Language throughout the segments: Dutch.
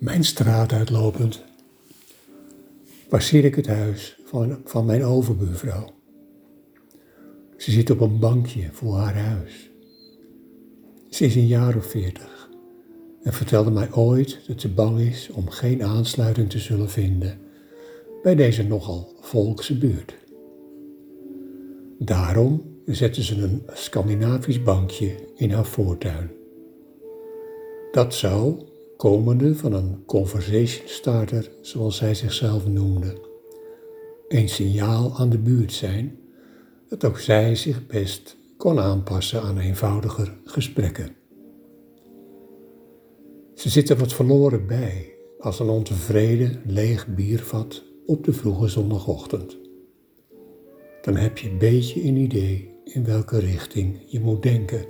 Mijn straat uitlopend passeer ik het huis van, van mijn overbuurvrouw. Ze zit op een bankje voor haar huis. Ze is een jaar of veertig en vertelde mij ooit dat ze bang is om geen aansluiting te zullen vinden bij deze nogal volkse buurt. Daarom zette ze een Scandinavisch bankje in haar voortuin. Dat zou, komende van een conversation starter, zoals zij zichzelf noemde, een signaal aan de buurt zijn dat ook zij zich best kon aanpassen aan eenvoudiger gesprekken. Ze zit er wat verloren bij als een ontevreden leeg biervat op de vroege zondagochtend. Dan heb je een beetje een idee in welke richting je moet denken.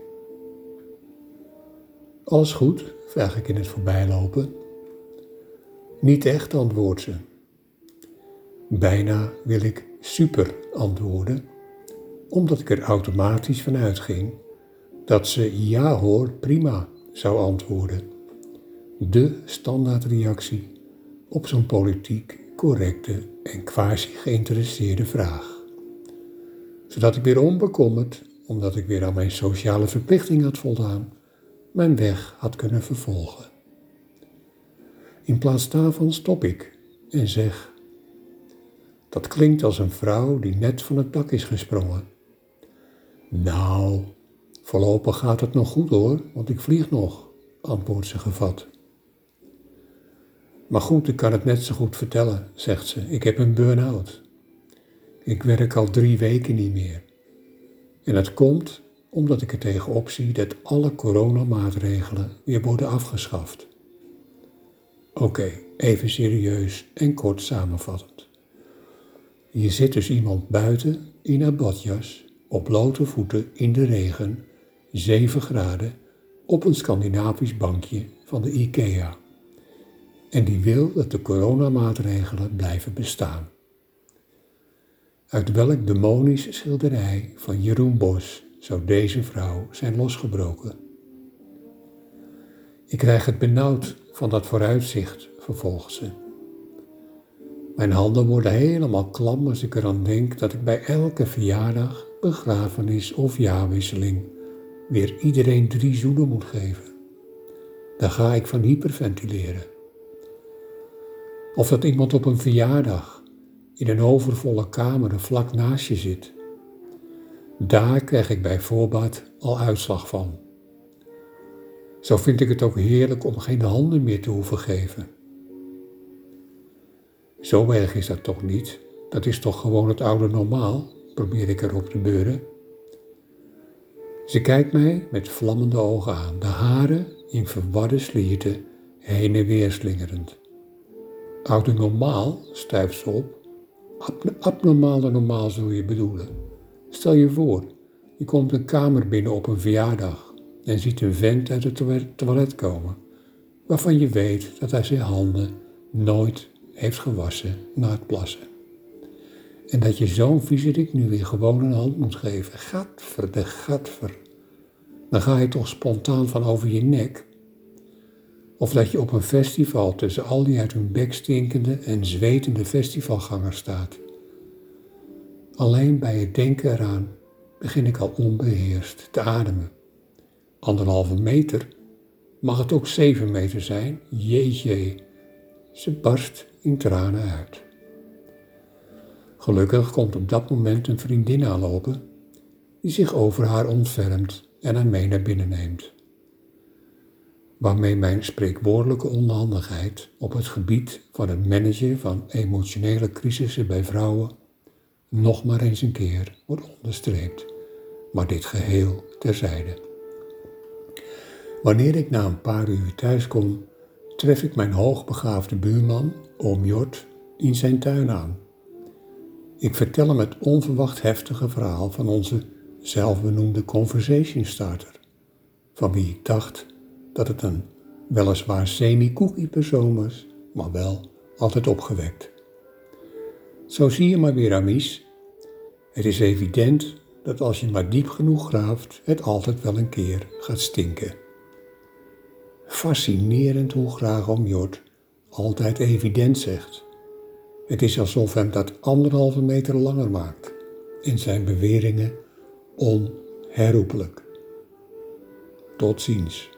Alles goed? Vraag ik in het voorbijlopen. Niet echt, antwoordt ze. Bijna wil ik super antwoorden, omdat ik er automatisch van uitging dat ze ja hoor, prima zou antwoorden. De standaardreactie op zo'n politiek correcte en quasi geïnteresseerde vraag. Zodat ik weer onbekommerd, omdat ik weer aan mijn sociale verplichting had voldaan, mijn weg had kunnen vervolgen. In plaats daarvan stop ik en zeg: Dat klinkt als een vrouw die net van het dak is gesprongen. Nou, voorlopig gaat het nog goed hoor, want ik vlieg nog, antwoordt ze gevat. Maar goed, ik kan het net zo goed vertellen, zegt ze. Ik heb een burn-out. Ik werk al drie weken niet meer. En dat komt omdat ik er tegenop zie dat alle coronamaatregelen weer worden afgeschaft. Oké, even serieus en kort samenvattend. Hier zit dus iemand buiten in haar badjas, op blote voeten in de regen, 7 graden, op een Scandinavisch bankje van de IKEA. En die wil dat de coronamaatregelen blijven bestaan. Uit welk demonisch schilderij van Jeroen Bos zou deze vrouw zijn losgebroken? Ik krijg het benauwd van dat vooruitzicht, vervolgt ze. Mijn handen worden helemaal klam als ik eraan denk dat ik bij elke verjaardag, begrafenis of jaarwisseling weer iedereen drie zoenen moet geven. Daar ga ik van hyperventileren. Of dat iemand op een verjaardag in een overvolle kamer vlak naast je zit. Daar krijg ik bij voorbaat al uitslag van. Zo vind ik het ook heerlijk om geen handen meer te hoeven geven. Zo erg is dat toch niet? Dat is toch gewoon het oude normaal, probeer ik erop te beuren. Ze kijkt mij met vlammende ogen aan, de haren in verwarde slierten heen en weer slingerend. Oude normaal, stuift ze op. abnormale normaal zul je bedoelen. Stel je voor, je komt een kamer binnen op een verjaardag en ziet een vent uit het toilet komen, waarvan je weet dat hij zijn handen nooit heeft gewassen na het plassen. En dat je zo'n viezerik nu weer gewoon een hand moet geven. Gadver de gadver. Dan ga je toch spontaan van over je nek. Of dat je op een festival tussen al die uit hun bek stinkende en zwetende festivalgangers staat. Alleen bij het denken eraan begin ik al onbeheerst te ademen. Anderhalve meter, mag het ook zeven meter zijn? Jeetje, ze barst in tranen uit. Gelukkig komt op dat moment een vriendin aanlopen die zich over haar ontfermt en haar mee naar binnen neemt. Waarmee mijn spreekwoordelijke onhandigheid op het gebied van het managen van emotionele crisissen bij vrouwen nog maar eens een keer wordt onderstreept, maar dit geheel terzijde. Wanneer ik na een paar uur thuis kom, tref ik mijn hoogbegaafde buurman, oom Jort, in zijn tuin aan. Ik vertel hem het onverwacht heftige verhaal van onze zelfbenoemde conversation starter, van wie ik dacht dat het een weliswaar semi-cookie persoon was, maar wel altijd opgewekt. Zo zie je maar weer, Amies. Het is evident dat als je maar diep genoeg graaft, het altijd wel een keer gaat stinken. Fascinerend hoe graag oom Jort altijd evident zegt. Het is alsof hem dat anderhalve meter langer maakt en zijn beweringen onherroepelijk. Tot ziens.